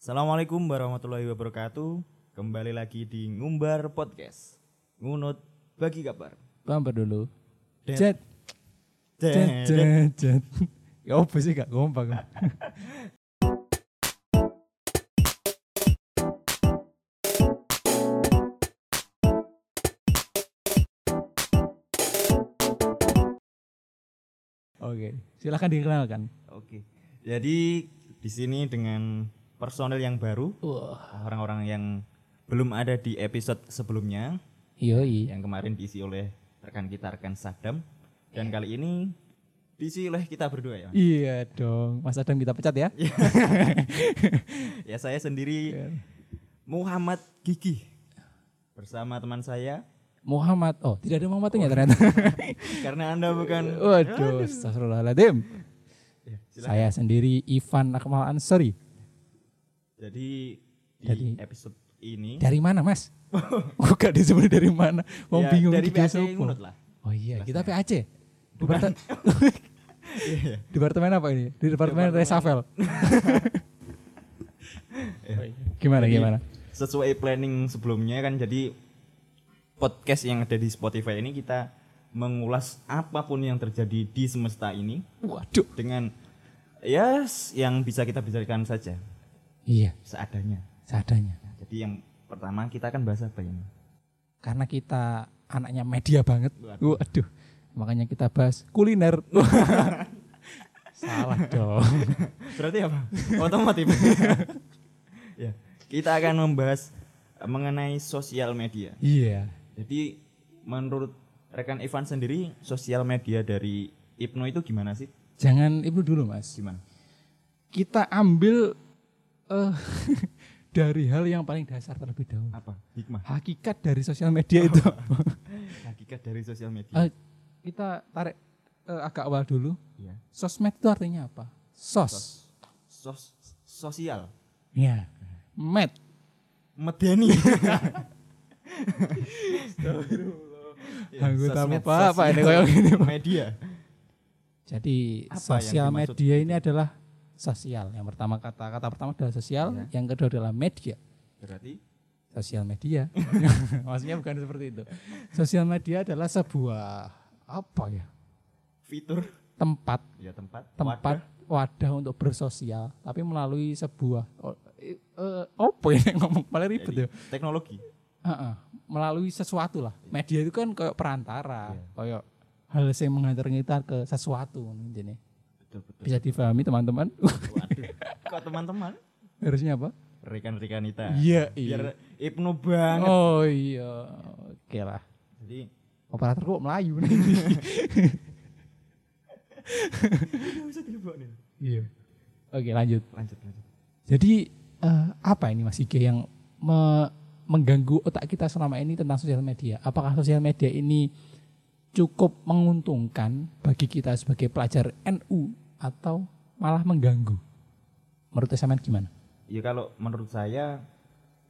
Assalamualaikum warahmatullahi wabarakatuh. Kembali lagi di Ngumbar Podcast. Ngunut bagi kabar. Bumper dulu. Jet. Jet, jet, jet. Ya apa sih gak kompak. Oke, silahkan dikenalkan. Oke. Jadi di sini dengan personel yang baru, Wah, orang-orang yang belum ada di episode sebelumnya yoi. yang kemarin diisi oleh rekan kita rekan Sadam dan kali ini diisi oleh kita berdua ya. Iya dong, Mas Adam kita pecat ya. Ya saya sendiri Muhammad Gigi bersama teman saya Muhammad, oh tidak ada Muhammadnya ternyata. karena Anda bukan Waduh, astagfirullahaladzim. Ya, silakan. Saya sendiri Ivan Akmal Ansori. Jadi di Jadi- episode ini Dari mana mas? oh gak disebut dari mana? Mau ya, bingung dari PAC lah. Oh iya, kita Kelasnya. PAC. Departemen, Iya. departemen apa ini? Di departemen Departemen- reshuffle. Ya. Gimana Jadi, gimana? Sesuai planning sebelumnya kan jadi podcast yang ada di Spotify ini kita mengulas apa pun yang terjadi di semesta ini Waduh. dengan ya s- yang bisa kita bicarakan saja Iya, seadanya. seadanya. Nah, jadi yang pertama kita akan bahas apa ini? Karena kita anaknya media banget. Waduh. Waduh. Makanya kita bahas kuliner. Salah dong. Berarti apa? Otomotif. ya, kita akan membahas mengenai sosial media. iya. Jadi menurut rekan Ivan sendiri sosial media dari Ibnu itu gimana sih? Jangan ibu dulu mas. Gimana? Kita ambil eh dari hal yang paling dasar terlebih dahulu. Apa? Hikmah. Hakikat dari sosial media itu. Hakikat dari sosial media. Eh, kita tarik eh, agak awal dulu. Iya. Sosmed itu artinya apa? Sos. Sos sosial. Ya. Med. Medeni. Ya, Anggota sosmed, apa apa ini kayak gini, Pak? Media. Jadi Apa sosial media ini adalah sosial. Yang pertama kata kata pertama adalah sosial, Ya. yang kedua adalah media. Berarti Sosial media. Maksudnya bukan seperti itu. Sosial media adalah sebuah apa ya? fitur Tempat ya tempat tempat wadah. wadah, untuk bersosial, tapi melalui sebuah oh, eh, eh, apa ya ngomong paling ribet ya. teknologi. Heeh, melalui sesuatu lah. Media itu kan kayak perantara, Iya. kayak hal yang mengantar kita ke sesuatu intinya. Betul betul. Bisa difahami teman-teman? Waduh. Kok teman-teman? Harusnya apa? Rekan-rekan kita. Iya, Biar Ibnu banget. Oh iya, oke lah. Jadi Operator kok Melayu nih. bisa dibawa nih. Iya. Oke lanjut. Lanjut lanjut. Jadi eh, apa ini Mas Ige yang me- mengganggu otak kita selama ini tentang sosial media? Apakah sosial media ini cukup menguntungkan bagi kita sebagai pelajar NU atau malah mengganggu? Menurut Samen gimana? Ya kalau menurut saya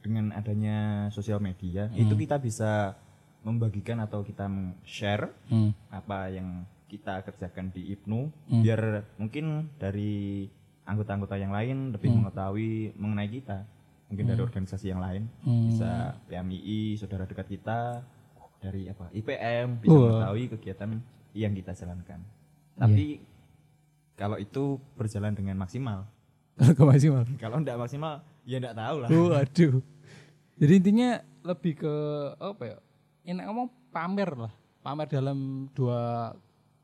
dengan adanya sosial media itu kita bisa membagikan atau kita share Hmm. apa yang kita kerjakan di Ibnu Hmm. biar mungkin dari anggota-anggota yang lain lebih mengetahui mengenai kita mungkin dari organisasi yang lain Hmm. bisa PMII saudara dekat kita dari apa IPM bisa Wah. mengetahui kegiatan yang kita jalankan tapi kalau itu berjalan dengan maksimal Kalau maksimal. kalau tidak maksimal ya tidak tahu lah Waduh. Jadi intinya lebih ke apa ya? Enak ngomong pamer lah. Pamer dalam dua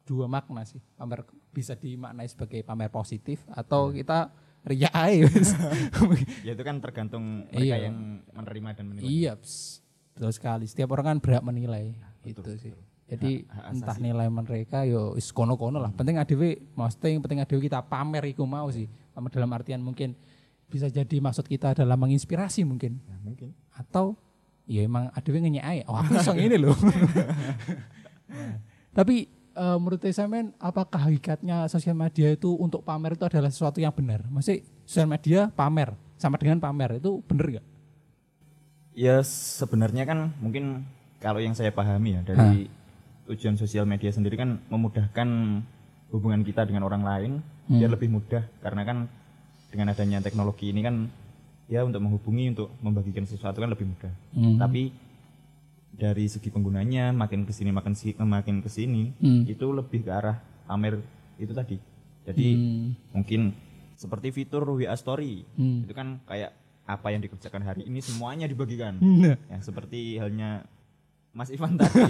dua makna sih. Pamer bisa dimaknai sebagai pamer positif atau kita riak aja. wis. ya itu kan tergantung mereka Iya. yang menerima dan menilai iya, betul sekali. Setiap orang kan berhak menilai. Betul, itu sih. betul. Jadi Hak- hak entah nilai mereka yo is kono-kono lah. Penting adewe posting, penting adewe kita pamer iku mau sih. Pamer dalam artian mungkin bisa jadi maksud kita adalah menginspirasi mungkin Ya, mungkin atau ya emang yang ngenyek. Oh aku iso ini loh. Nah, tapi eh, menurut sampean apakah hakikatnya sosial media itu untuk pamer itu adalah sesuatu yang benar? Maksudnya sosial media pamer sama dengan pamer itu benar gak? Ya sebenarnya kan mungkin kalau yang saya pahami ya dari tujuan sosial media sendiri kan memudahkan hubungan kita dengan orang lain Hmm. biar lebih mudah karena kan dengan adanya teknologi ini kan ya untuk menghubungi untuk membagikan sesuatu kan lebih mudah. Hmm. Tapi dari segi penggunanya makin ke sini makin si, makin ke sini Hmm. itu lebih ke arah pamer itu tadi. Jadi Hmm. mungkin seperti fitur WA Story Hmm. itu kan kayak apa yang dikerjakan hari ini semuanya dibagikan. Nah. Yang seperti halnya Mas Ivan tadi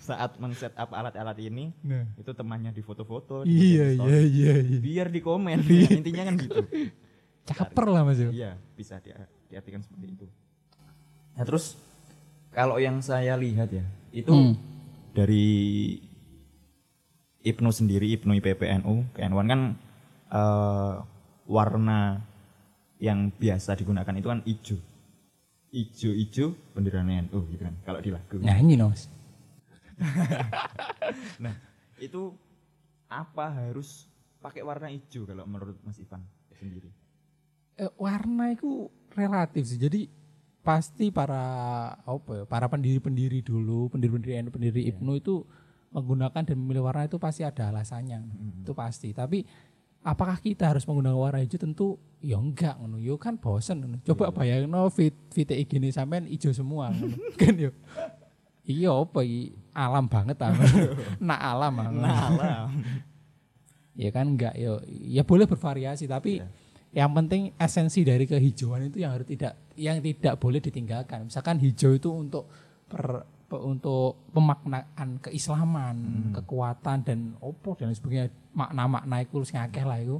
saat men-set up alat-alat ini Nah. itu temannya di foto-foto Iya iya iya iya. biar di komen Nah, intinya kan gitu Caper lah Mas. yo. iya bisa di, diartikan seperti itu nah terus kalau yang saya lihat ya itu Hmm. dari Ibnu sendiri Ibnu IPPNU KN1 kan eh, warna yang biasa digunakan itu kan hijau hijau-hijau bendera NU gitu kan kalau di lagu Nyanyi no, Mas. Nah, itu apa harus pakai warna hijau kalau menurut Mas Ivan sendiri? Eh, warna itu relatif sih. Jadi pasti para apa ya, para pendiri-pendiri dulu, pendiri-pendiri NU, pendiri Ibnu itu menggunakan dan memilih warna itu pasti ada alasannya. Itu pasti. Tapi apakah kita harus menggunakan warna hijau? Tentu ya enggak ngono. Yo kan bosen ngono. Coba bayangno fit VTI gini sampean hijau semua kan yo. Iya apa iki alam banget ah. Nak alam ah. Nah, ya kan enggak ya ya boleh bervariasi tapi yang penting esensi dari kehijauan itu yang harus tidak yang tidak boleh ditinggalkan misalkan hijau itu untuk per, pe- untuk pemaknaan keislaman kekuatan dan opo dan sebagainya. Makna-makna itu sing akeh lah itu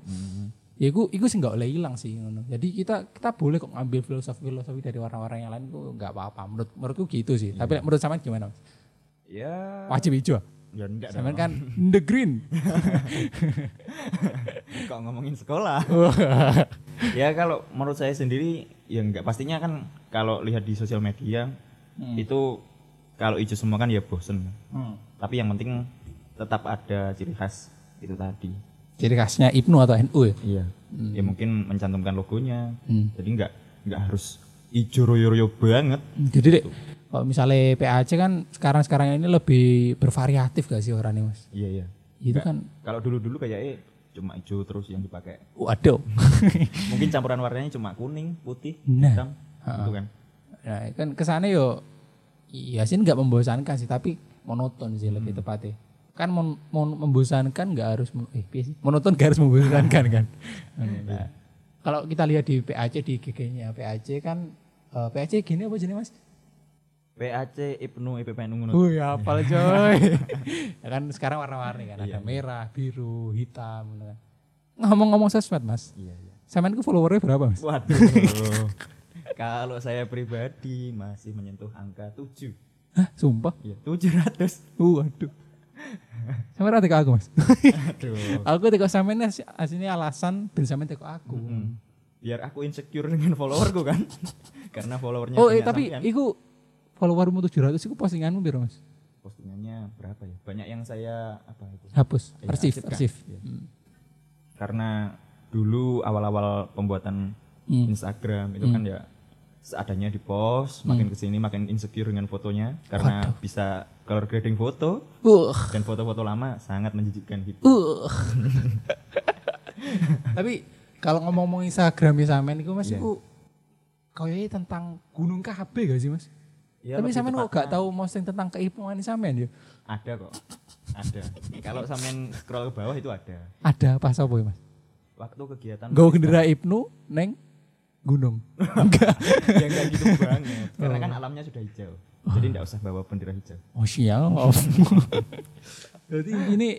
ya itu itu sih nggak boleh hilang sih ngono. jadi kita kita boleh kok ngambil filosofi filosofi dari orang-orang yang lain itu nggak apa-apa. Menurut menurutku gitu sih. Tapi menurut sampean gimana Mas? ya, wajib hijau. Ya enggak kan the green. Kok ngomongin sekolah? ya kalau menurut saya sendiri ya enggak. Pastinya kan kalau lihat di sosial media itu kalau hijau semua kan ya bosen. Hmm. Tapi yang penting tetap ada ciri khas itu tadi. Ciri khasnya Ibnu atau NU ya? Iya. Ya mungkin mencantumkan logonya. Hmm. Jadi enggak enggak harus hijau royo-royo banget. Jadi dek, kalau misalnya PAC kan sekarang-sekarang ini lebih bervariatif gak sih orangnya mas? Iya iya. Itu kan, Kalau dulu-dulu kayak eh cuma hijau terus yang dipakai. waduh. Mungkin campuran warnanya cuma kuning, putih, Nah. hitam, gitu kan. nah kan kesannya yo, iya sih nggak membosankan sih, tapi monoton sih lebih tepatnya. Kan mon, mon- membosankan nggak harus, men- eh piye sih? monoton gak harus membosankan kan. Nah, kalau kita lihat di PAC di GG-nya PAC kan, eh, PAC gini apa jenis mas? PAC Ibnu IPPNU ngono. Wih, apal coy. ya kan sekarang warna-warni kan, ada merah, biru, hitam gitu kan. Ngomong-ngomong sosmed, Mas. Iya iya. Sampean ku followernya berapa, Mas? Waduh. Kalau saya pribadi masih menyentuh angka 7. Hah, sumpah. Iya, 700. Uh, waduh. Sampean ada aku, Mas. Aduh. aku teko sampean as- aslinya alasan ben sampean teko aku. Hmm. Biar aku insecure dengan followerku kan. Karena followernya Oh, eh, tapi sampean. iku followermu 700 iku postinganmu piro, Mas? postingannya berapa ya? Banyak yang saya apa itu? Hapus, Iya, arsip, arsip. Iya. Hmm. Karena dulu awal-awal pembuatan Hmm. Instagram itu kan ya seadanya di post, makin ke sini makin insecure dengan fotonya karena bisa color grading foto Uh, dan foto-foto lama sangat menjijikkan gitu. uh. tapi kalau ngomong-ngomong Instagram ya sampean iku Mas Iya. iku kayaknya tentang gunung KB gak sih, Mas? Ya, Tapi sampean kok gak tahu posting tentang keipungan sampean ya? Ada kok. Ada. Kalau sampean scroll ke bawah itu ada. Ada apa sapa ya, Mas? Waktu kegiatan Gawa gendera Ibnu neng gunung. Enggak. ya enggak gitu banget. Karena kan alamnya sudah hijau. Jadi enggak usah bawa bendera hijau. Oh siap. Jadi ini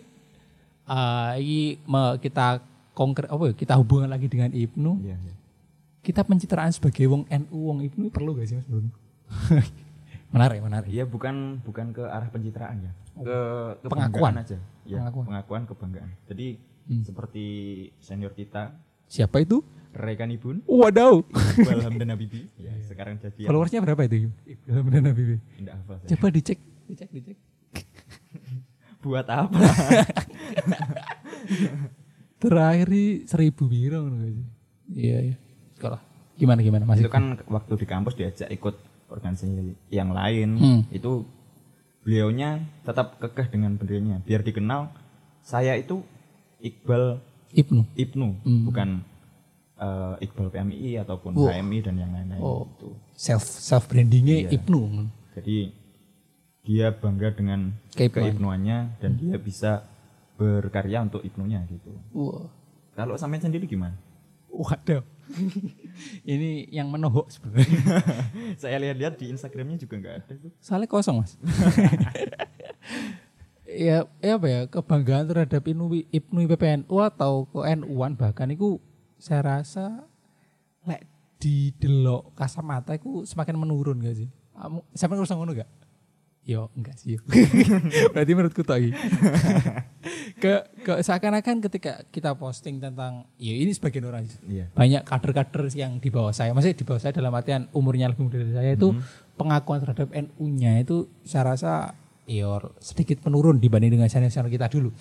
eh ini kita konkret apa ya? Kita hubungan lagi dengan Ibnu. Iya, iya. Kita pencitraan sebagai wong NU wong Ibnu perlu gak sih Mas menurutmu? menarik, menarik. Iya, bukan bukan ke arah pencitraan ya. Ke, ke Pengakuan. aja. Ya, Pengakuan. pengakuan. kebanggaan. Jadi seperti senior kita Siapa itu? Rekan Ibun, Wadaw. Iqbal Hamdan Habibi. Ya, sekarang jadi Followersnya berapa itu? Ibrahim dan Habibie. enggak hafal saya. Coba dicek, dicek, dicek. Buat apa? Terakhir di seribu biro? Iya, iya. Sekolah. Gimana gimana masih? itu kan waktu di kampus diajak ikut organisasi yang lain Hmm. itu beliaunya tetap kekeh dengan benderanya biar dikenal saya itu Iqbal Ibnu. Ibnu Hmm. bukan eh, Iqbal PMI ataupun Wah. HMI dan yang lain-lain Oh. gitu. Self self brandingnya Iya. Ibnu. Jadi dia bangga dengan Keibnuan. keibnuannya dan dia bisa berkarya untuk ibnunya gitu. Wah. Kalau sampean sendiri gimana? Waduh. Ini yang menohok sebenarnya. Saya lihat-lihat di Instagramnya juga nggak ada tuh. Soalnya kosong mas. ya, ya apa ya kebanggaan terhadap Ibnu Ibnu IPPNU atau ke NU-an bahkan itu saya rasa lek di delok kasamata itu semakin menurun gak sih? Kamu sampai ngerasa ngono gak? Yo enggak sih. yo. Berarti menurutku tak iki. ke, ke seakan-akan ketika kita posting tentang ya ini sebagian orang Iya. banyak kader-kader yang di bawah saya, maksudnya di bawah saya dalam artian umurnya lebih muda dari saya itu pengakuan terhadap NU-nya itu saya rasa ya sedikit menurun dibanding dengan senior-senior kita dulu.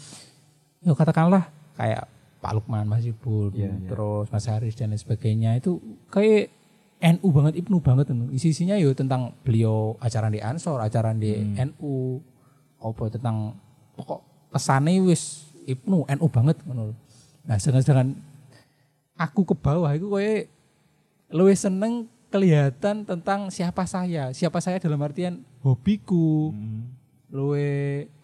Ya katakanlah kayak Pak Lukman Mas Ibun, Iya, iya. terus Mas Haris dan lain sebagainya itu kayak NU banget, Ibnu banget. Isi-isinya yo tentang beliau acara di Ansor, acara di NU, apa tentang pokok kesane wis Ibnu, NU banget ngono. lho. Nah, sedangkan aku ke bawah itu kayak lebih seneng kelihatan tentang siapa saya, siapa saya dalam artian hobiku, Hmm. Luwe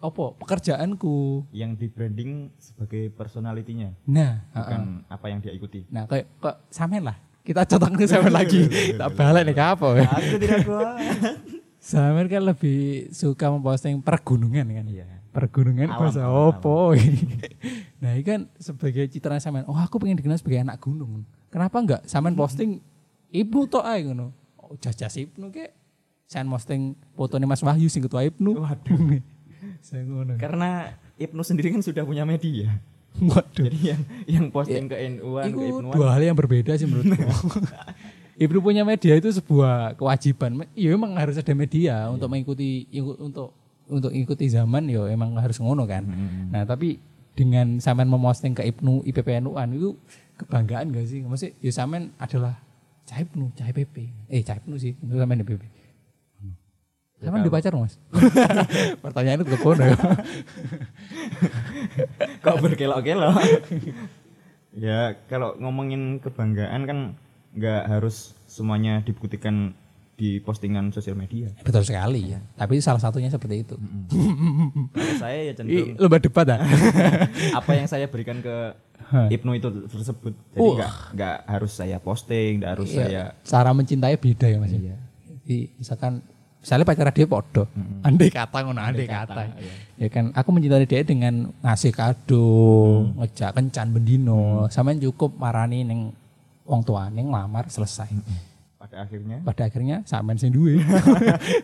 apa pekerjaanku. Yang di branding sebagai personalitinya, Nah, bukan apa yang dia ikuti. Nah, kayak kok sampean lah. Kita contohnya sampean lagi. tak balik nih ke apa ya. Aku tidak kuat. Sampean kan lebih suka memposting pergunungan kan. Iya. Pergunungan Alam, bahasa alam, opo. nah, ini kan sebagai citra sampean. Oh, aku pengen dikenal sebagai anak gunung. Kenapa enggak sampean posting Ibnu tok ae ngono. Oh, jajas Ibnu ke. Sampean posting fotonya Mas Wahyu sing ketua Ibnu. Waduh. Saya ngono. Karena Ibnu sendiri kan sudah punya media. Waduh. Jadi yang yang posting ke NU-an, ke Itu Ibnuan. dua hal yang berbeda sih menurutku. Ibnu punya media itu sebuah kewajiban. Iya memang harus ada media untuk mengikuti iku- untuk untuk ikuti zaman yo emang harus ngono kan. Hmm. Nah, tapi dengan sampean memosting ke Ibnu IPPNU-an itu kebanggaan gak sih? Maksudnya ya sampean adalah cah Ibnu, cah PP. Eh, cah Ibnu sih, itu sampean di PP. Ya, Sampean di kalau- pacar, Mas? Pertanyaan itu kono ya. Kok berkelok-kelok? ya kalau ngomongin kebanggaan kan nggak harus semuanya dibuktikan di postingan sosial media. Betul sekali ya. Tapi salah satunya seperti itu. Kalau saya ya cenderung lomba debat ah. apa yang saya berikan ke. Ibnu itu tersebut. Jadi nggak nggak harus saya posting, nggak harus Iya, saya cara mencintai beda ya mas. Iya. Jadi misalkan misalnya pacar dia podo, andai kata ngono, andai kata. iya. Ya kan, aku mencintai dia dengan ngasih kado, Mm. ngejak kencan bendino, sampean cukup marani neng wong tua neng lamar selesai. pada akhirnya Pada akhirnya sampean sing duwe.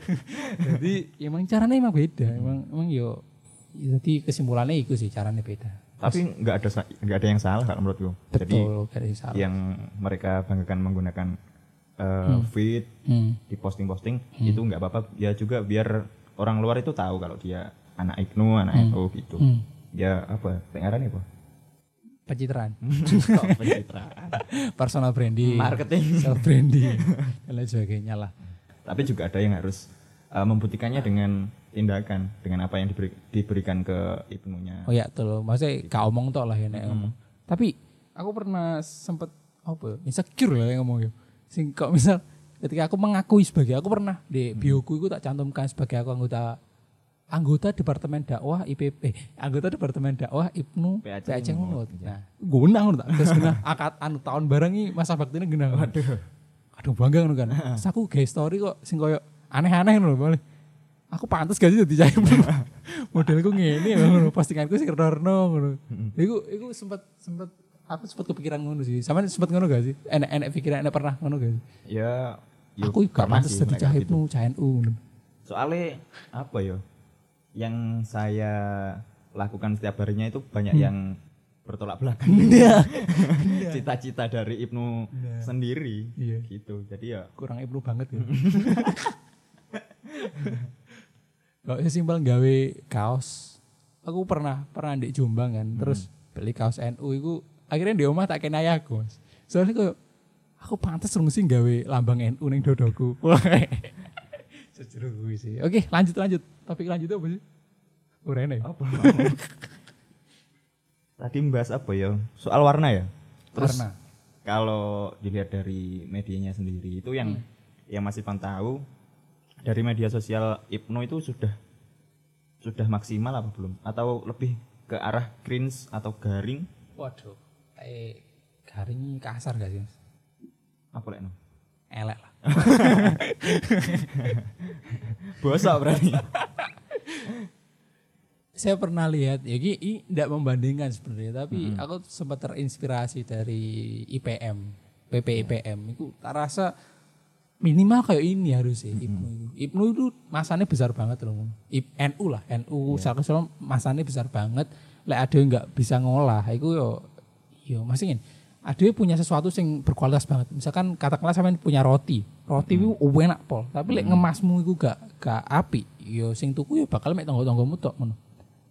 Jadi emang caranya emang beda, emang emang yo jadi kesimpulannya itu sih caranya beda. tapi nggak ada nggak ada yang salah kalau menurutku. Jadi Betul, dari salah. yang mereka banggakan menggunakan uh, feed Hmm. di posting-posting itu nggak apa-apa ya juga biar orang luar itu tahu kalau dia anak Ibnu, anak NU gitu. Hmm. Ya apa? Pengaran apa? Pencitraan, Kok pencitraan? personal branding, Marketing. self branding, dan lain sebagainya lah. Tapi juga ada yang harus uh, membuktikannya dengan tindakan, dengan apa yang diberi- diberikan ke Ibnunya. Oh ya tuh, maksudnya gak omong tok lah ya nek ngomong. Tapi aku pernah sempet apa ya, insecure lah yang ngomong ya. Sing kok misal ketika aku mengakui sebagai aku pernah di bioku itu tak cantumkan sebagai aku anggota anggota departemen dakwah IPP eh, anggota departemen dakwah Ibnu PAC Ngunut, Ngunut. Nah, gunang ngono tak terus genah akad anu tahun bareng iki masa baktine genah. Waduh. Aduh bangga ngono kan. Terus aku gawe story kok sing koyo aneh-aneh ngono boleh. Aku pantas gak sih dadi cah Modelku ngene ngono postinganku sing reno ngono. Iku iku sempat sempat aku sempat kepikiran ngono sih. Sama sempat ngono gak sih? Enak enak pikiran enak pernah ngono gak sih? Ya, ya aku gak pantas sih dadi nek cah kayak gitu. Ibnu, cah NU ngono. Soalnya apa ya? Yang saya lakukan setiap harinya itu banyak Hmm. yang bertolak belakang. Iya. Cita-cita dari Ibnu sendiri Iya. gitu. Jadi ya Kurang Ibnu banget ya. Kok sesimpel gawe kaos. Aku pernah pernah di Jombang kan, terus beli kaos NU itu akhirnya di rumah tak kena ayahku mas. Soalnya kok aku pantas sih gawe lambang NU neng dodoku. Sejujurnya gue sih. Oke lanjut lanjut. Topik lanjut apa sih? Urene. apa? Tadi membahas apa ya? Soal warna ya. Terus Warna. kalau dilihat dari medianya sendiri itu yang yang masih tahu dari media sosial Ibnu itu sudah sudah maksimal apa belum atau lebih ke arah cringe atau garing Waduh. Eh garing kasar gak sih apa lek no? Elek lah. bosok berarti Saya pernah lihat, ya ini, ini tidak membandingkan sebenarnya, tapi aku sempat terinspirasi dari IPM, PP IPM. Itu tak rasa minimal kayak ini harus sih Ibnu. Ibnu itu masanya besar banget loh. Ib, NU lah, NU keseluruhan masanya besar banget. Lek ada yang nggak bisa ngolah, itu yo yo masih ingin. Ada punya sesuatu yang berkualitas banget. Misalkan katakanlah sampean punya roti, roti itu enak pol, tapi lek ngemasmu itu gak gak api, yo sing tuku yo bakal mek tonggo-tonggomu tok ngono.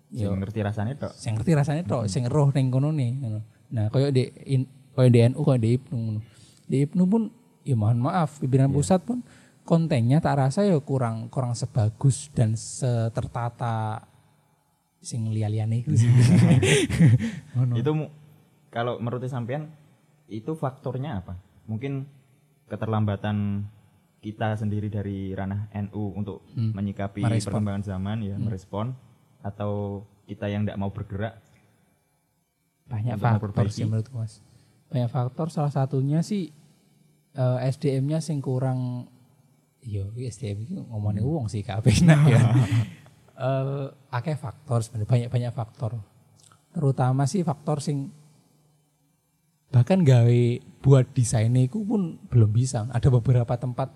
yang ngerti rasanya tok Sing ngerti rasanya tok, sing roh ning kono nih. ngono. Nah, koyo di in, koyo di NU, koyo di Ibnu ngono. Di Ibnu pun ya mohon maaf, pimpinan pusat pun kontennya tak rasa ya kurang kurang sebagus dan setertata sing liya-liyane iku sih. Itu mu- kalau menurut sampean itu faktornya apa? Mungkin keterlambatan kita sendiri dari ranah NU untuk menyikapi Merespon. perkembangan zaman ya merespon atau kita yang tidak mau bergerak? Banyak faktor sih menurutku mas. Banyak faktor. Salah satunya sih eh, SDM-nya sing kurang yo SDM itu ngomongin Hmm. uang sih kabeh nah ya. Eh, akeh faktor sebenarnya banyak banyak faktor. Terutama sih faktor sing bahkan gawe buat desainnya itu pun belum bisa. Ada beberapa tempat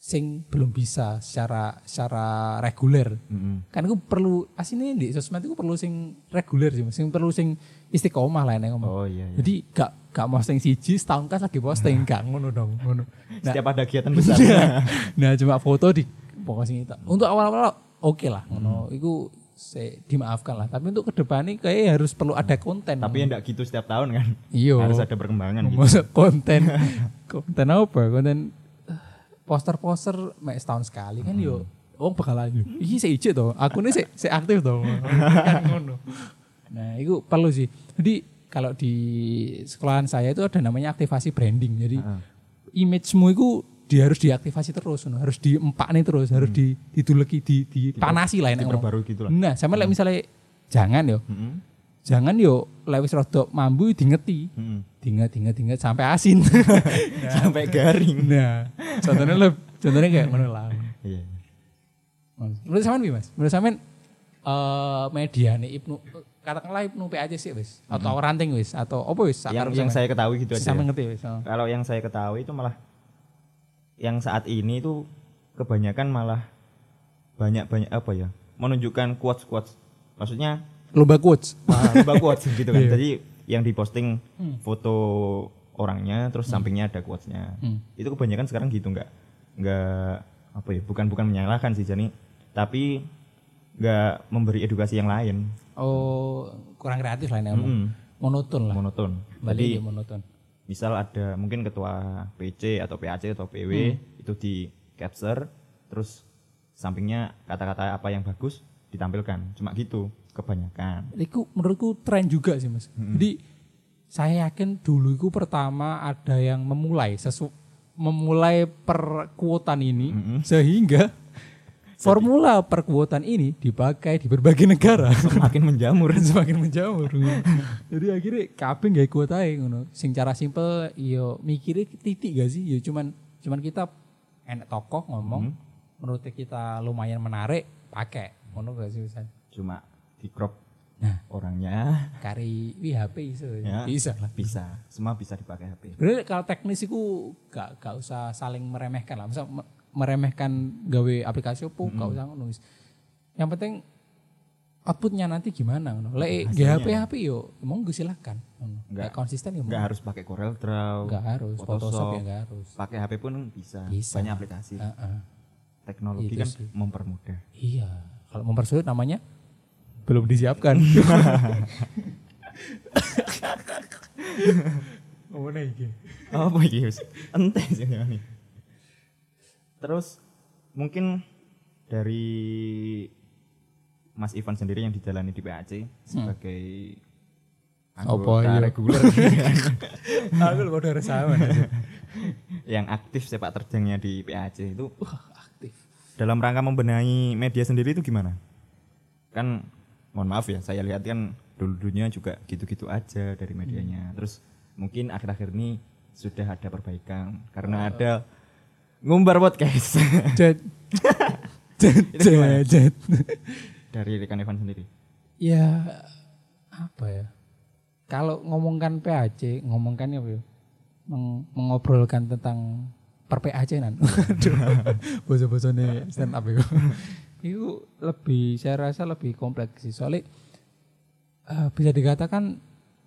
sing belum bisa secara secara reguler. Mm-mm. kan aku perlu aslinya di sosmed itu perlu sing reguler sih sing perlu sing istiqomah lah nek ngomong oh iya, iya. jadi gak gak posting siji setahun kan lagi posting gak ngono dong ngono. Nah, setiap ada kegiatan besar. Nah cuma foto di pokoknya itu. Untuk awal-awal oke lah ngono. Itu saya dimaafkan lah. Tapi untuk ke depannya kayak harus perlu ada konten. Tapi ya enggak gitu setiap tahun kan. Iya. Harus ada perkembangan gitu. Konten? Konten apa? Konten eh, poster-poster mek setahun sekali kan yo. Wong bakal lagi iki saya ijek to. Aku ini saya aktif to. Kan ngono. Nah itu perlu sih. Jadi kalau di sekolahan saya itu ada namanya aktivasi branding. Jadi Heeh. image-mu itu dia harus diaktifasi terus ngono. harus diempak nih terus harus di diduleki di dipanasi lah diperbarui gitu lah. Nah sama lek misalnya jangan yo. Mm-mm. jangan yo lewis rodok mambu dingeti. Mm-mm. dinget dinget dinget sampai asin. Sampai garing. Nah. Contohnya le, contohnya kayak mana lah. Iya. Menurut sampean mas? Menurut sampean eh media nih ibnu katakanlah ibnu PAC sih wis atau ranting wis atau apa wis yang yang saya ketahui gitu aja sampe ya. ngerti wis oh. kalau yang saya ketahui itu malah yang saat ini itu kebanyakan malah banyak banyak apa ya menunjukkan quotes quotes maksudnya lomba quotes ah, lomba quotes gitu kan Iya. jadi yang diposting Hmm. foto orangnya terus sampingnya ada quotesnya Hmm. itu kebanyakan sekarang gitu nggak nggak apa ya bukan bukan menyalahkan sih jadi tapi nggak memberi edukasi yang lain oh kurang kreatif lah ini. Mm-mm. monoton lah monoton balik jadi dia monoton misal ada mungkin ketua PC atau PAC atau PW Hmm. itu di capture terus sampingnya kata-kata apa yang bagus ditampilkan cuma gitu kebanyakan itu menurutku tren juga sih mas jadi saya yakin dulu itu pertama ada yang memulai sesu memulai perkuotan ini Mm-mm. sehingga formula perkuotan ini dipakai di berbagai negara. Semakin menjamur semakin menjamur. jadi akhirnya kabeh gak kuota ngono. Sing cara simpel yo mikirnya titik gak sih? Yo cuman cuman kita enak tokoh ngomong menurut kita lumayan menarik pakai. Ngono gak sih misalnya cuma di crop Nah. orangnya. Kari wih HP iso Ya. bisa lah. bisa. Semua bisa dipakai HP Sebenarnya kalau teknis itu gak, gak usah saling meremehkan lah. Misal meremehkan gawe aplikasi apa gak usah ngono. wis. Yang penting outputnya nanti gimana ngono. Lek Hasilnya. HP yo monggo. Nggak- Lek konsisten ya nggak harus pakai Corel Draw Enggak harus Photoshop ya enggak harus. pakai HP pun bisa, Bisa. banyak aplikasi Heeh. teknologi Itu kan sih. mempermudah Iya, kalau mempersulit namanya belum disiapkan. Ngomongnya iki. apa iki wis ente sih ini terus mungkin dari Mas Ivan sendiri yang dijalani di PAC sebagai anggota iya? reguler Aku lu udah sama. yang aktif sepak terjangnya di PAC itu Wah, aktif. dalam rangka membenahi media sendiri itu gimana? Kan mohon maaf ya, saya lihat kan dulu-dulunya juga gitu-gitu aja dari medianya. Terus mungkin akhir-akhir ini sudah ada perbaikan karena ada ngumbar podcast Jet. Jet, jet, jet. dari rekan Evan sendiri. Ya apa ya? Kalau ngomongkan PAC, ngomongkan apa ya? Meng- mengobrolkan tentang per PAC nan. Aduh. Boso-bosone stand up itu. itu lebih saya rasa lebih kompleks sih. Soalnya eh, bisa dikatakan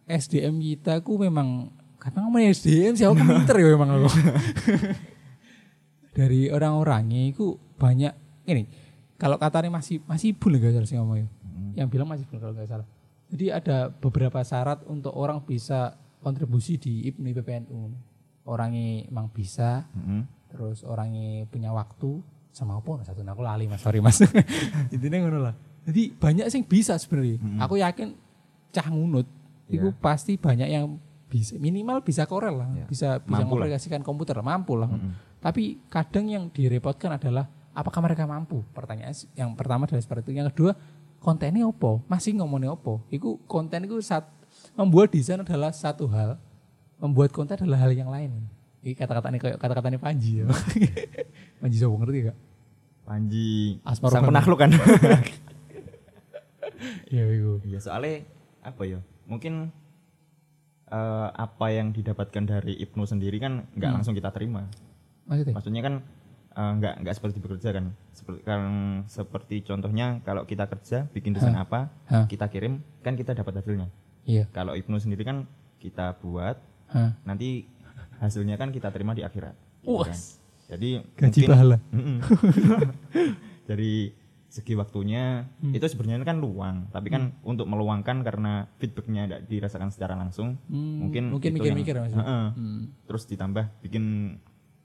SDM kita ku memang karena ngomongin SDM sih aku kan pinter ya memang aku. Dari orang-orangnya itu banyak ini kalau katanya masih masih bul nggak salah sih ngomongnya? Yang bilang masih bul kalau nggak salah. Jadi ada beberapa syarat untuk orang bisa kontribusi di IPNI PPNU orangnya emang bisa Mm-mm. terus orangnya punya waktu sama apa? Nah, satu aku lali mas. Sorry mas. Intinya ngono lah. Jadi banyak sih yang bisa sebenarnya. Aku yakin cah ngunut itu Iya. pasti banyak yang bisa minimal bisa korel lah. Iya. bisa bisa Mampu mengaplikasikan komputer mampu lah. Mm-mm. Tapi kadang yang direpotkan adalah apakah mereka mampu? Pertanyaan yang pertama adalah seperti itu. Yang kedua, kontennya opo? Masih ngomongnya opo? Iku konten itu saat membuat desain adalah satu hal, membuat konten adalah hal yang lain. Ini kata-kata ini kayak kata-kata ini Panji ya. Panji Sobo ngerti gak? Panji Asmar sang penakluk kan. Iya itu. Iya soalnya apa ya? Mungkin eh, apa yang didapatkan dari Ibnu sendiri kan nggak Hmm. langsung kita terima. Maksudnya? Maksudnya kan eh, nggak nggak seperti bekerja kan. Seperti kan seperti contohnya kalau kita kerja bikin desain apa, Hah. kita kirim kan kita dapat hasilnya. Iya. Kalau Ibnu sendiri kan kita buat Hah. nanti hasilnya kan kita terima di akhirat. gitu Wah. kan. Jadi Gaji mungkin- pahala. Dari segi waktunya Hmm. itu sebenarnya kan luang, tapi kan untuk meluangkan karena feedbacknya tidak dirasakan secara langsung, Hmm, mungkin mungkin mikir-mikir maksudnya. Heeh. Hmm. Terus ditambah bikin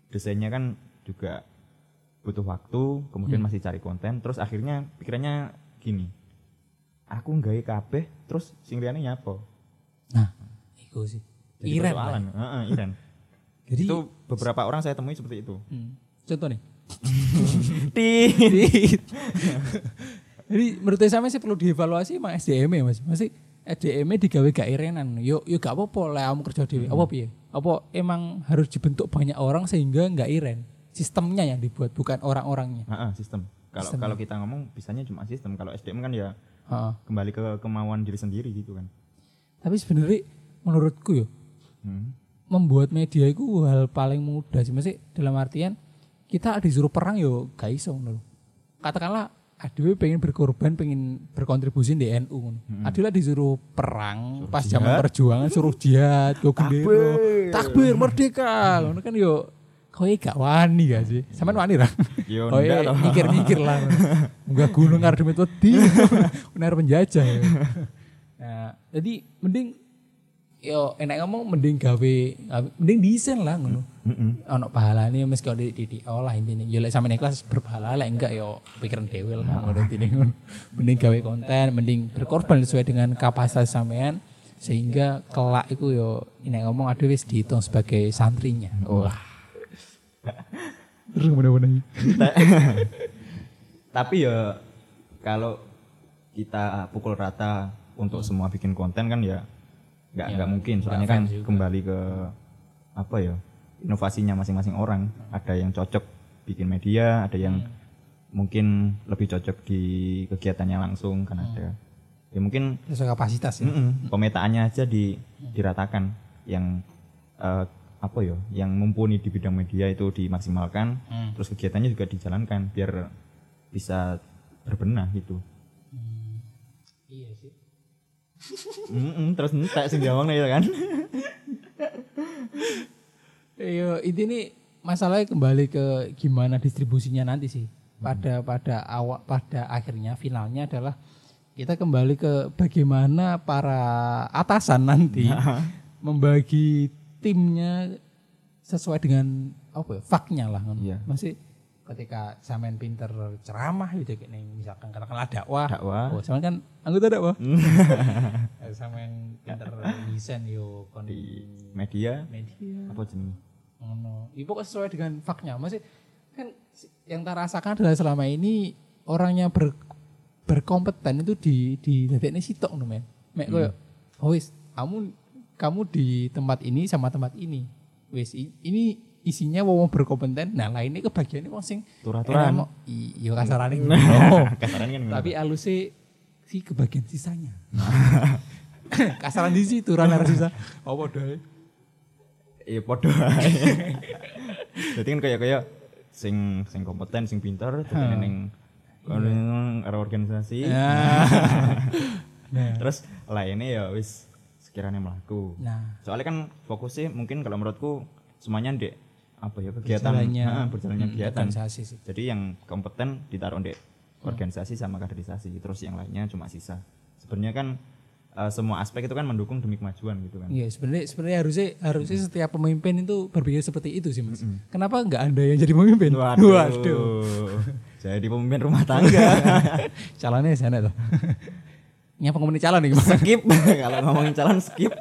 desainnya kan juga butuh waktu, kemudian Hmm. masih cari konten, terus akhirnya pikirannya gini, aku nggawe kabeh, terus sing liyane nyapo. Nah, itu sih. Jadi Iren persoalan. Heeh, iren. Jadi itu beberapa orang saya temui seperti itu. Hmm. contoh nih. Tit. Jadi menurut saya sih perlu dievaluasi emang SDM ya mas. Masih SDM -nya digawe gak irenan. Yo yo gak apa-apa lah kamu kerja dewe. Apa piye? Apa emang harus dibentuk banyak orang sehingga nggak iren? Sistemnya yang dibuat bukan orang-orangnya. Heeh, sistem. Kalau kalau kita ngomong bisanya cuma sistem. Kalau SDM kan ya Heeh. kembali ke kemauan diri sendiri gitu kan. Tapi sebenarnya menurutku yo Hmm. membuat media itu hal paling mudah sih. Masih dalam artian kita disuruh perang yo gak iso ngono lho. Katakanlah Adewe pengen berkorban, pengen berkontribusi di NU. ngono. Adila disuruh perang pas zaman perjuangan suruh jihad, go gendero, takbir merdeka. Ngono kan yo kowe gak wani gak sih? Sampean wani ra? Yo Oh iya, mikir-mikir lah. Enggak gunung ngarep demit wedi. Benar penjajah. ya. Nah, jadi mending yo enak ngomong mending gawe gawe- mending desain lah ngono. Ono pahalane meski di, di, olah intine. Yo lek sampeyan ikhlas berpahala lek enggak yo pikiran dhewe lah ngono intine ngono. Mending gawe konten, mending berkorban sesuai dengan kapasitas sampean sehingga kelak itu yo enak ngomong aduh wis dihitung sebagai santrinya. Wah. Terus mana-mana. Tapi ya kalau kita pukul rata untuk semua bikin konten kan ya nggak Ya, nggak mungkin soalnya kan juga. kembali ke apa ya inovasinya masing-masing orang ada yang cocok bikin media ada yang Hmm. mungkin lebih cocok di kegiatannya langsung kan ada ya mungkin Sesuai kapasitas ya. Mm-mm. pemetaannya aja di diratakan yang eh, apa ya yang mumpuni di bidang media itu dimaksimalkan Hmm. terus kegiatannya juga dijalankan biar bisa berbenah gitu Iya sih. Mm-mm, terus entek sing jawabnya ya kan Iya, ini masalahnya kembali ke gimana distribusinya nanti sih. Pada pada awak pada akhirnya finalnya adalah kita kembali ke bagaimana para atasan nanti membagi timnya sesuai dengan apa ya, faknya lah. Iya. Masih ketika sampean pinter ceramah gitu kayak nih, misalkan katakanlah dakwah. dakwah Oh, sampean kan anggota dakwah. Eh, sampean pinter desain yo kon di media media. apa jenis Ngono. Ibu kok sesuai dengan faknya. Masih kan yang tak rasakan adalah selama ini orangnya ber, berkompeten itu di di dadekne sitok ngono men. Mek koyo oh wis kamu kamu di tempat ini sama tempat ini. Wis ini isinya wong berkompeten. Nah, lainnya kebagiannya wong sing i- Iya kasarane gitu. Oh. kasaran kan Tapi alusnya si kebagian sisanya. Kasaran di situ runner sisa. Oh bodoh. iya podo ae. jadi kan kayak kayak sing sing kompeten sing pinter terus ning ning karo organisasi. Nah. terus lainnya ya wis sekiranya melaku Nah, soalnya kan fokusnya mungkin kalau menurutku semuanya di apa ya kegiatan. Berjalannya, Ha, berjalannya hmm, kegiatan. organisasi sih. jadi yang kompeten ditaruh di organisasi sama kaderisasi. Terus yang lainnya cuma sisa. Sebenarnya kan eh, semua aspek itu kan mendukung demi kemajuan gitu kan. Iya, sebenarnya sebenarnya harusnya harusnya setiap pemimpin itu berpikir seperti itu sih, Mas. Kenapa nggak Anda yang jadi pemimpin? Waduh. Jadi pemimpin rumah tangga. Calonnya sana tuh. Nyapa ngomongin calon nih gimana? skip. Kalau ngomongin calon skip.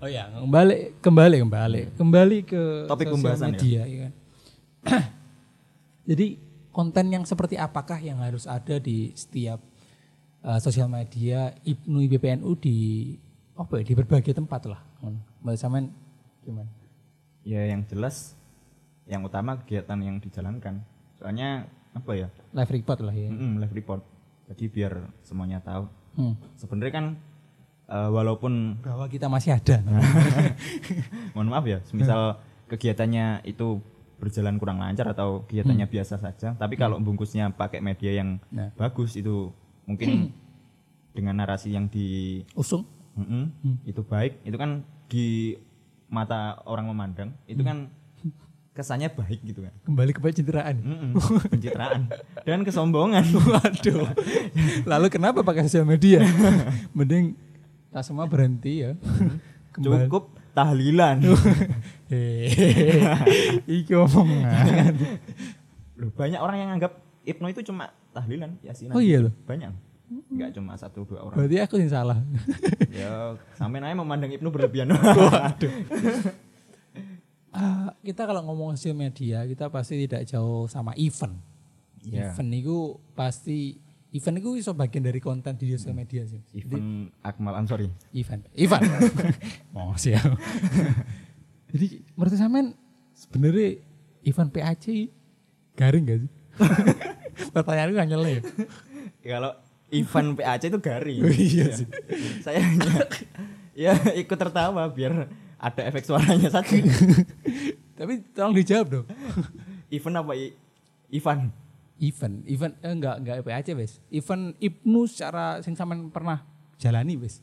Oh ya, kembali kembali kembali kembali ke Topik sosial pembahasan ya. media ya kan. Jadi konten yang seperti apakah yang harus ada di setiap uh, sosial media Ibnu IBPNU di apa ya, di berbagai tempat lah. Mbak Samen gimana? Ya yang jelas yang utama kegiatan yang dijalankan. Soalnya apa ya? Live report lah ya. Mm-mm, live report. Jadi biar semuanya tahu. Hmm. Sebenarnya kan eh, walaupun Bahwa kita masih ada. mohon maaf ya, misal kegiatannya itu berjalan kurang lancar atau kegiatannya biasa saja, tapi kalau bungkusnya pakai media yang Nah. bagus itu mungkin dengan narasi yang di Usung. Mm-mm. itu baik itu kan di mata orang memandang itu kan kesannya baik gitu kan Kembali ke pencitraan. Mm-mm. pencitraan dan kesombongan Waduh. Lalu kenapa pakai sosial media? Mending kita semua berhenti ya. Kembali. cukup tahlilan. Iki omongan. Loh, banyak orang yang anggap Ibnu itu cuma tahlilan yasinan Oh iya loh. banyak nggak cuma satu dua orang Berarti aku yang salah. ya sampai aja memandang Ibnu berlebihan Ah, kita kalau ngomong sosial media, kita pasti tidak jauh sama event. Iya. Event itu pasti event itu iso bagian dari konten di sosial media sih. Even Akmal Ansori Event. Event. oh, siap. Jadi menurut sampean sebenarnya event PAC garing gak sih? Pertanyaanku hanya ya. kalau event PAC itu garing Oh, iya sih. saya hanya ya ikut tertawa biar ada efek suaranya saja Tapi tolong dijawab dong. event apa I- Ivan Event, event eh, enggak enggak PAC wes. Event Ibnu secara sing sampean pernah jalani wes.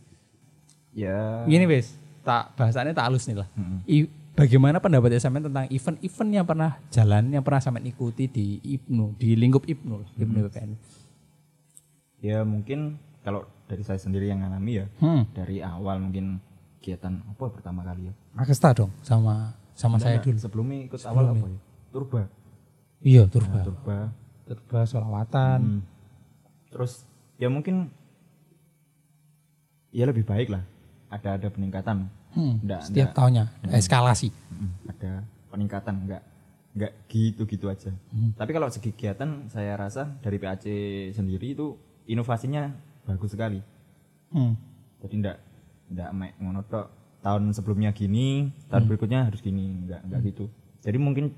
ya Gini wes, tak bahasannya tak halus nih lah. Mm-mm. I- bagaimana pendapat sampean tentang event-event yang pernah jalan, yang pernah sampean ikuti di Ibnu, di lingkup Ibnu, lah, Ibnu BPN. ya mungkin kalau dari saya sendiri yang ngalami ya Hmm. dari awal mungkin kegiatan apa pertama kali ya Makesta dong sama sama saya dulu. sebelumnya ikut awal apa ya turba Iya, Nah, turba. turba Turba solawatan. Hmm. terus ya mungkin ya lebih baik lah ada ada peningkatan Hmm, Nggak- Setiap nggak. tahunnya ada eskalasi. Mm, ada peningkatan enggak enggak gitu-gitu aja. Tapi kalau segi kegiatan saya rasa dari PAC sendiri itu inovasinya bagus sekali. Hmm. Jadi enggak enggak mek ngono tok. Tahun sebelumnya gini, tahun berikutnya harus gini, enggak enggak gitu. Jadi mungkin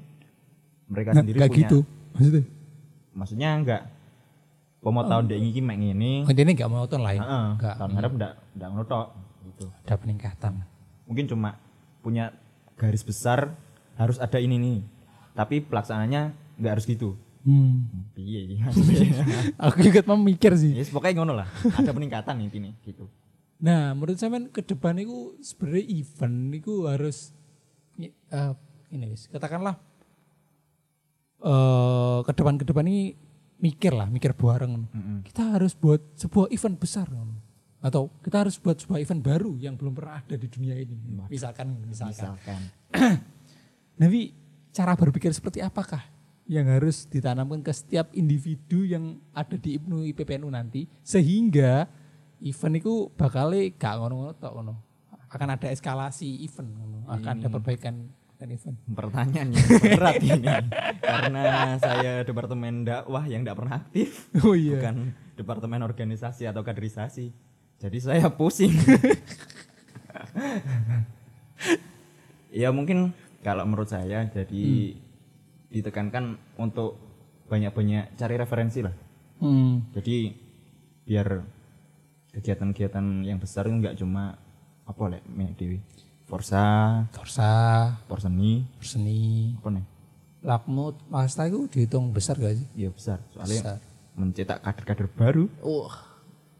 mereka Nggak sendiri nggak punya gitu. Maksudnya maksudnya enggak mau tahun dek iki mek ngene. kontennya nggak monoton lah ya. Heeh. Nggak Tahun ngarep enggak enggak ngono tok gitu. ada peningkatan. mungkin cuma punya garis besar harus ada ini nih tapi pelaksanaannya nggak harus gitu Hmm. piye Aku ikut memikir sih. yes, pokoknya ngono lah ada peningkatan intinya gitu Nah, menurut saya ke depan itu sebenarnya event itu harus eh, ini wis, katakanlah eh ke depan ke depan ini mikir lah, mikir bareng. Mm-mm. Kita harus buat sebuah event besar atau kita harus buat sebuah event baru yang belum pernah ada di dunia ini. Misalkan misalkan. misalkan Tapi cara berpikir seperti apakah yang harus ditanamkan ke setiap individu yang ada di IPNU IPPNU nanti sehingga event itu bakal gak ngono-ngono tok ngono. Akan ada eskalasi event ngono. Akan ada perbaikan kan event. Pertanyaan yang berat ini karena saya departemen dakwah yang tidak pernah aktif, Oh iya. bukan departemen organisasi atau kaderisasi. Jadi saya pusing. ya mungkin kalau menurut saya jadi ditekankan untuk banyak-banyak cari referensi lah. Hmm. Jadi biar kegiatan-kegiatan yang besar itu nggak cuma apa lek mek dewi. Forsa, Torsa, Porseni, seni, apa nih? Lakmut, Pasta itu dihitung besar gak sih? Iya besar. Soalnya Besar. mencetak kader-kader baru Wah.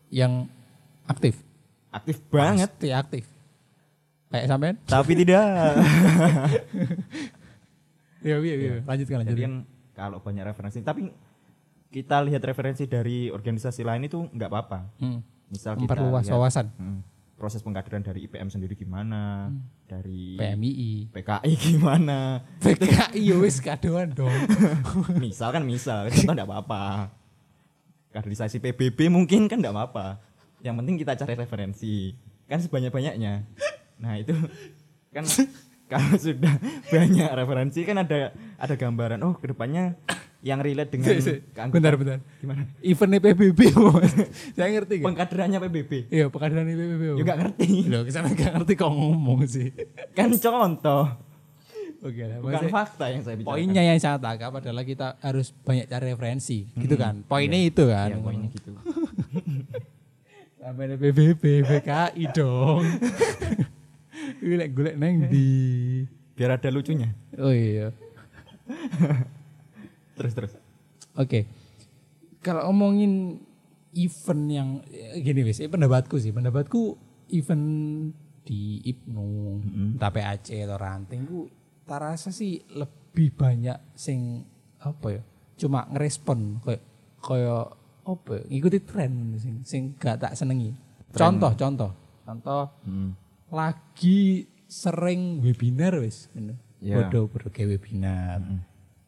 Yang aktif. aktif banget Pasti aktif. Kayak sampean? tapi tidak Iya, iya, iya. Lanjutkan, jadi lanjutkan. kan kalau banyak referensi tapi kita lihat referensi dari organisasi lain itu nggak apa-apa Hmm. Misal kita Memperluas lihat, wawasan. hmm, proses pengkaderan dari IPM sendiri gimana dari PMII. PKI gimana PKI ya wis kadoan dong. misal kan misal contoh nggak apa-apa kaderisasi PBB mungkin kan nggak apa-apa yang penting kita cari referensi kan sebanyak-banyaknya nah itu kan kalau sudah banyak referensi kan ada ada gambaran oh ke depannya yang relate dengan keanggotaan- bentar, bentar. gimana Eventnya PBB. Saya ngerti gak? pengkaderannya PBB Iya, pengadilan PBB. juga nggak ngerti Loh, ke sana gak ngerti kok ngomong sih. kan contoh Oke lah, bukan fakta yang saya bicarakan Poinnya yang saya tangkap adalah kita harus banyak cari referensi, gitu kan? Poinnya itu kan. ya poinnya gitu Sampai ada PBB, BKI dong. Golek neng di. biar ada lucunya Oh iya. terus terus Oke. Kalau ngomongin event yang gini wis, eh, pendapatku sih, pendapatku event di Ibnu, entah PAC atau ranting ku tak rasa sih lebih banyak sing apa ya? Cuma ngerespon kayak kayak apa ya? Ngikuti tren sing sing gak tak senengi. Contoh, contoh. Contoh Hmm. lagi sering webinar wis ngono. Ya. Bodoh bodoh kayak webinar.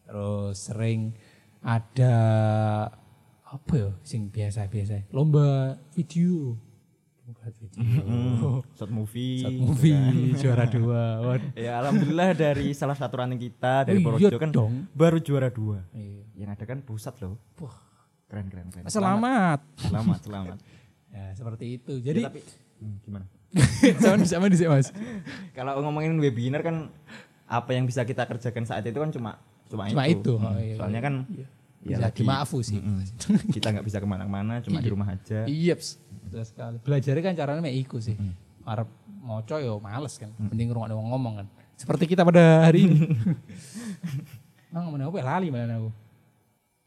Terus sering ada apa ya sing biasa-biasa lomba video. Lomba video. short movie Short movie juara dua. Ya alhamdulillah dari salah satu ranting kita dari Oh, Purworejo iya kan dong. baru juara dua Iya. yang ada kan pusat loh Wah, keren keren keren selamat. selamat selamat Ya, seperti itu. jadi Jadi tapi hmm, gimana sama sama di Mas. kalau ngomongin webinar kan apa yang bisa kita kerjakan saat itu kan cuma cuma, Cuma itu, itu, Hmm, oh, iya, soalnya kan Bisa lagi- dimaafu sih. Mm-mm. kita nggak bisa ke mana-mana cuma di rumah aja Iya, betul sekali. Belajarnya kan caranya mek iku sih. Arep moco yo males kan. Mending ngrungokne wong ngomong kan. Seperti kita pada hari ini. Nang mana apa ya? lali mana aku.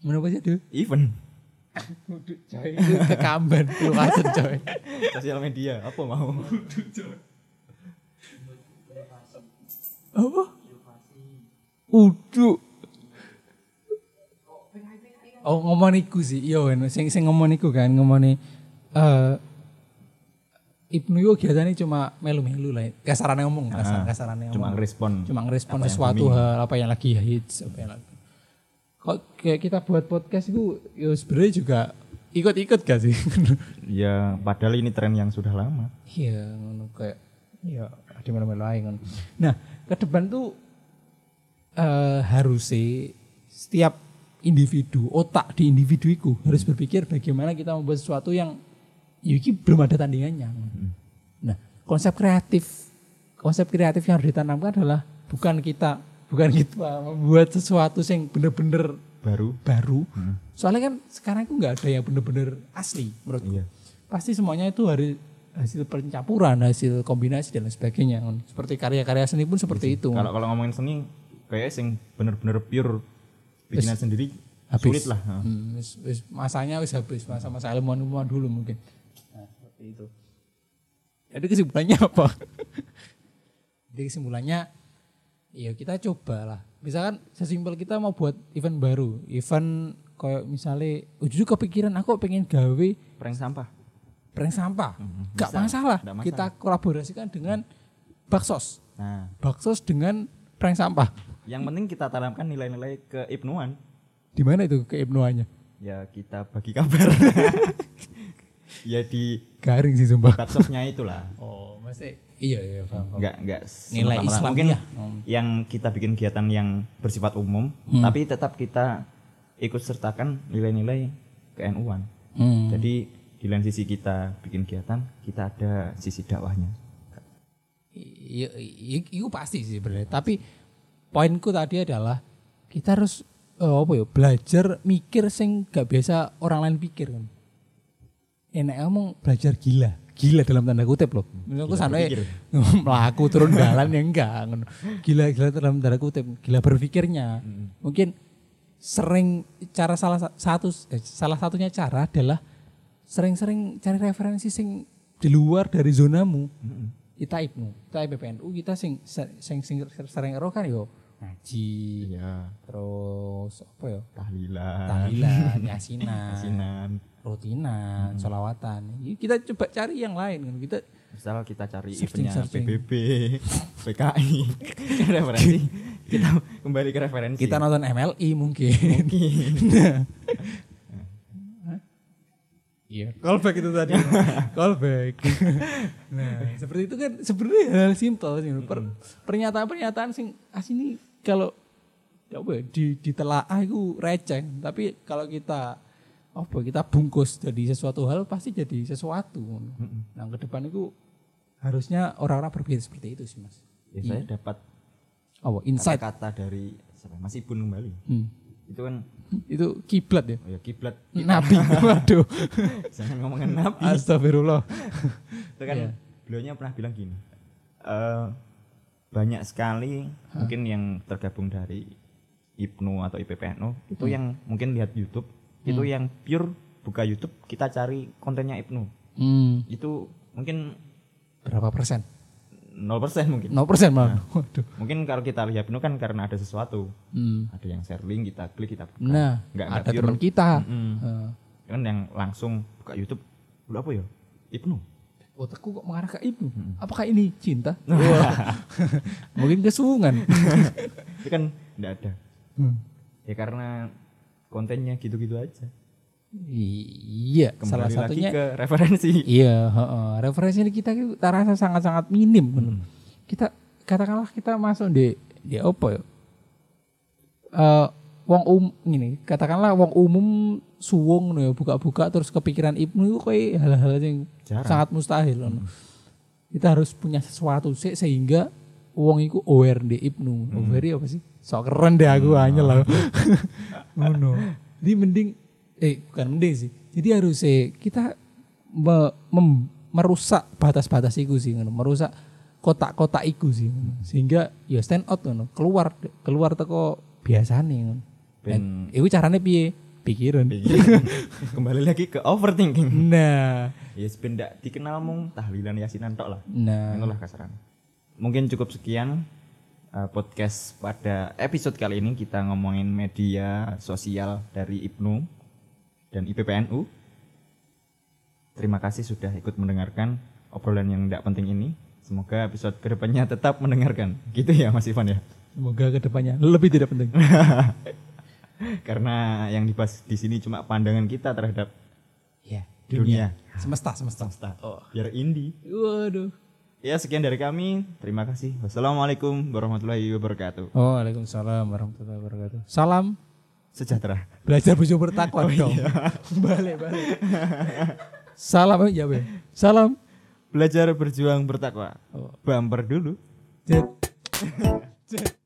Mana apa sih tuh? even Kudu coy. Kekamban lu kasen coy. sosial media apa mau Apa? Udu. Oh ngomong iku sih. Iya kan sing sing ngomong iku kan ngomong eh Ibnu yo kegiatannya cuma melu-melu lah. Kasarannya ngomong, kasar, kasarannya cuma ngomong. ngerespon cuma ngerespon Apa yang sesuatu hal apa yang lagi hits apa yang lagi kok kayak kita buat podcast itu ya sebenarnya juga ikut-ikut gak sih ya padahal ini tren yang sudah lama iya ngono kayak ya di mana-mana lain ngono. nah ke depan tuh eh harusnya setiap individu otak di individu itu harus berpikir bagaimana kita membuat sesuatu yang ya ini belum ada tandingannya. Nah konsep kreatif konsep kreatif yang harus ditanamkan adalah bukan kita bukan kita membuat sesuatu yang bener-bener baru. baru. Soalnya kan sekarang itu nggak ada yang bener-bener asli menurutku. Iya. pasti semuanya itu hari hasil pencampuran hasil kombinasi dan lain sebagainya. Seperti karya-karya seni pun seperti itu. Kalau kalau ngomongin seni kayak sing bener-bener pure bikinan sendiri habis. sulit lah. Ha. Hmm, wis- wis masanya wis habis masa-masa ilmuwan-ilmuwan dulu mungkin. Nah, seperti itu. Jadi kesimpulannya apa? Jadi kesimpulannya ya kita coba lah. Misalkan sesimpel kita mau buat event baru event kayak misalnya ujung kepikiran aku pengen gawe prank sampah. prank sampah. Gak bisa. masalah. Nggak masalah. kita kolaborasikan dengan baksos. Nah. Baksos dengan prank sampah yang penting kita tanamkan nilai-nilai keibnuan Di mana itu keibnuannya? Ya kita bagi kabar. ya di Garing sih sumpah. katsofnya itulah. Oh, masih iya iya paham. Enggak enggak Nilai. Islam Mungkin ya. Hmm. yang kita bikin kegiatan yang bersifat umum, tapi tetap kita ikut sertakan nilai-nilai ke-NU-an. Hmm. Jadi di lain sisi kita bikin kegiatan, kita ada sisi dakwahnya. Iya, iya, itu pasti sih sebenarnya. Tapi poinku tadi adalah kita harus eh, apa ya belajar mikir sing gak biasa orang lain pikir kan. Enak ngomong belajar gila, gila dalam tanda kutip loh. Aku sampai melaku turun jalan ya enggak. Gila gila dalam tanda kutip, gila berpikirnya. Mungkin sering cara salah sa- satu eh, salah satunya cara adalah sering-sering cari referensi sing di luar dari zonamu kita ibnu kita IPPNU kita sing sing sing sering ero kan yo ngaji Iya, terus apa ya tahlilan, tahlilan yasinan asinan. rutinan sholawatan Ini kita coba cari yang lain kan kita Misal kita cari Searching, eventnya searching. PBB, PKI, referensi. kita kembali ke referensi. kita nonton MLI mungkin mungkin. Iya, callback itu tadi. callback. nah, seperti itu kan sebenarnya hal simpel sih. Per- pernyataan-pernyataan sing asini kalau ya apa ya, di ditelaah itu receh, tapi kalau kita apa kita bungkus jadi sesuatu hal pasti jadi sesuatu. Nah, ke depan itu harusnya orang-orang berpikir seperti itu sih, Mas. Ya, saya dapat Oh, insight. kata dari? Mas Ibun kembali. Hmm. Itu kan Itu kiblat ya. oh ya kiblat. Nabi. Waduh. Jangan ngomongin nabi. Astagfirullah. itu kan Iya. beliaunya pernah bilang gini. eh banyak sekali mungkin yang tergabung dari IPNU atau IPPNU itu Hmm. yang mungkin lihat YouTube, itu yang pure buka YouTube kita cari kontennya IPNU. Hmm. Itu mungkin Berapa persen? 0% mungkin. 0 persen malah. Waduh. Mungkin kalau kita lihat IPNU kan karena ada sesuatu. Hmm. Ada yang share link kita klik kita buka. Nah, Nggak- ada teman kita. Mm-mm. Eh, Kan yang langsung buka YouTube, lu apa ya? IPNU. otakku kok mengarah ke ibu. Apakah ini cinta? Mungkin kesungan. Itu kan enggak ada. Hmm. Ya karena kontennya gitu-gitu aja. Iya, Kembali salah lagi satunya ke referensi. iya, heeh. referensi ini kita kita rasa sangat-sangat minim. Hmm. Kita katakanlah kita masuk di di apa ya? Eh, wong um ini katakanlah wong umum suwung ngono ya buka-buka terus kepikiran ibnu itu kayak hal-hal yang Jarang. sangat mustahil ngono. Kita harus punya sesuatu sih sehingga wong iku aware di ibnu. Aware apa sih? Sok keren deh aku hanya lah. Ngono. Jadi mending eh bukan mending sih. Jadi harus eh, kita me- mem- merusak batas-batas iku sih ngono. Merusak kotak-kotak iku sih ngono. Sehingga ya stand out ngono. Keluar keluar teko biasane ngono. Ben iku carane piye? Pikiran. kembali lagi ke overthinking. Nah, ya ben ndak dikenal mung tahlilan yasinan tok lah. nah. Itulah kasaran. Mungkin cukup sekian uh, podcast pada episode kali ini kita ngomongin media sosial dari IPNU dan IPPNU. Terima kasih sudah ikut mendengarkan obrolan yang tidak penting ini. Semoga episode ke depannya tetap mendengarkan. Gitu ya Mas Ivan ya. Semoga ke depannya lebih tidak penting. Karena yang dibahas di sini cuma pandangan kita terhadap ya, dunia. Semesta, semesta. Semesta. Biar indie. Waduh. Ya sekian dari kami. Terima kasih. Wassalamualaikum warahmatullahi wabarakatuh. Waalaikumsalam warahmatullahi wabarakatuh. Salam Sejahtera. belajar bersyukur bertakwa dong. balik, balik. Salam ya, Be. Salam. Belajar berjuang bertakwa. Oh. Bumper dulu. Jet. Jet.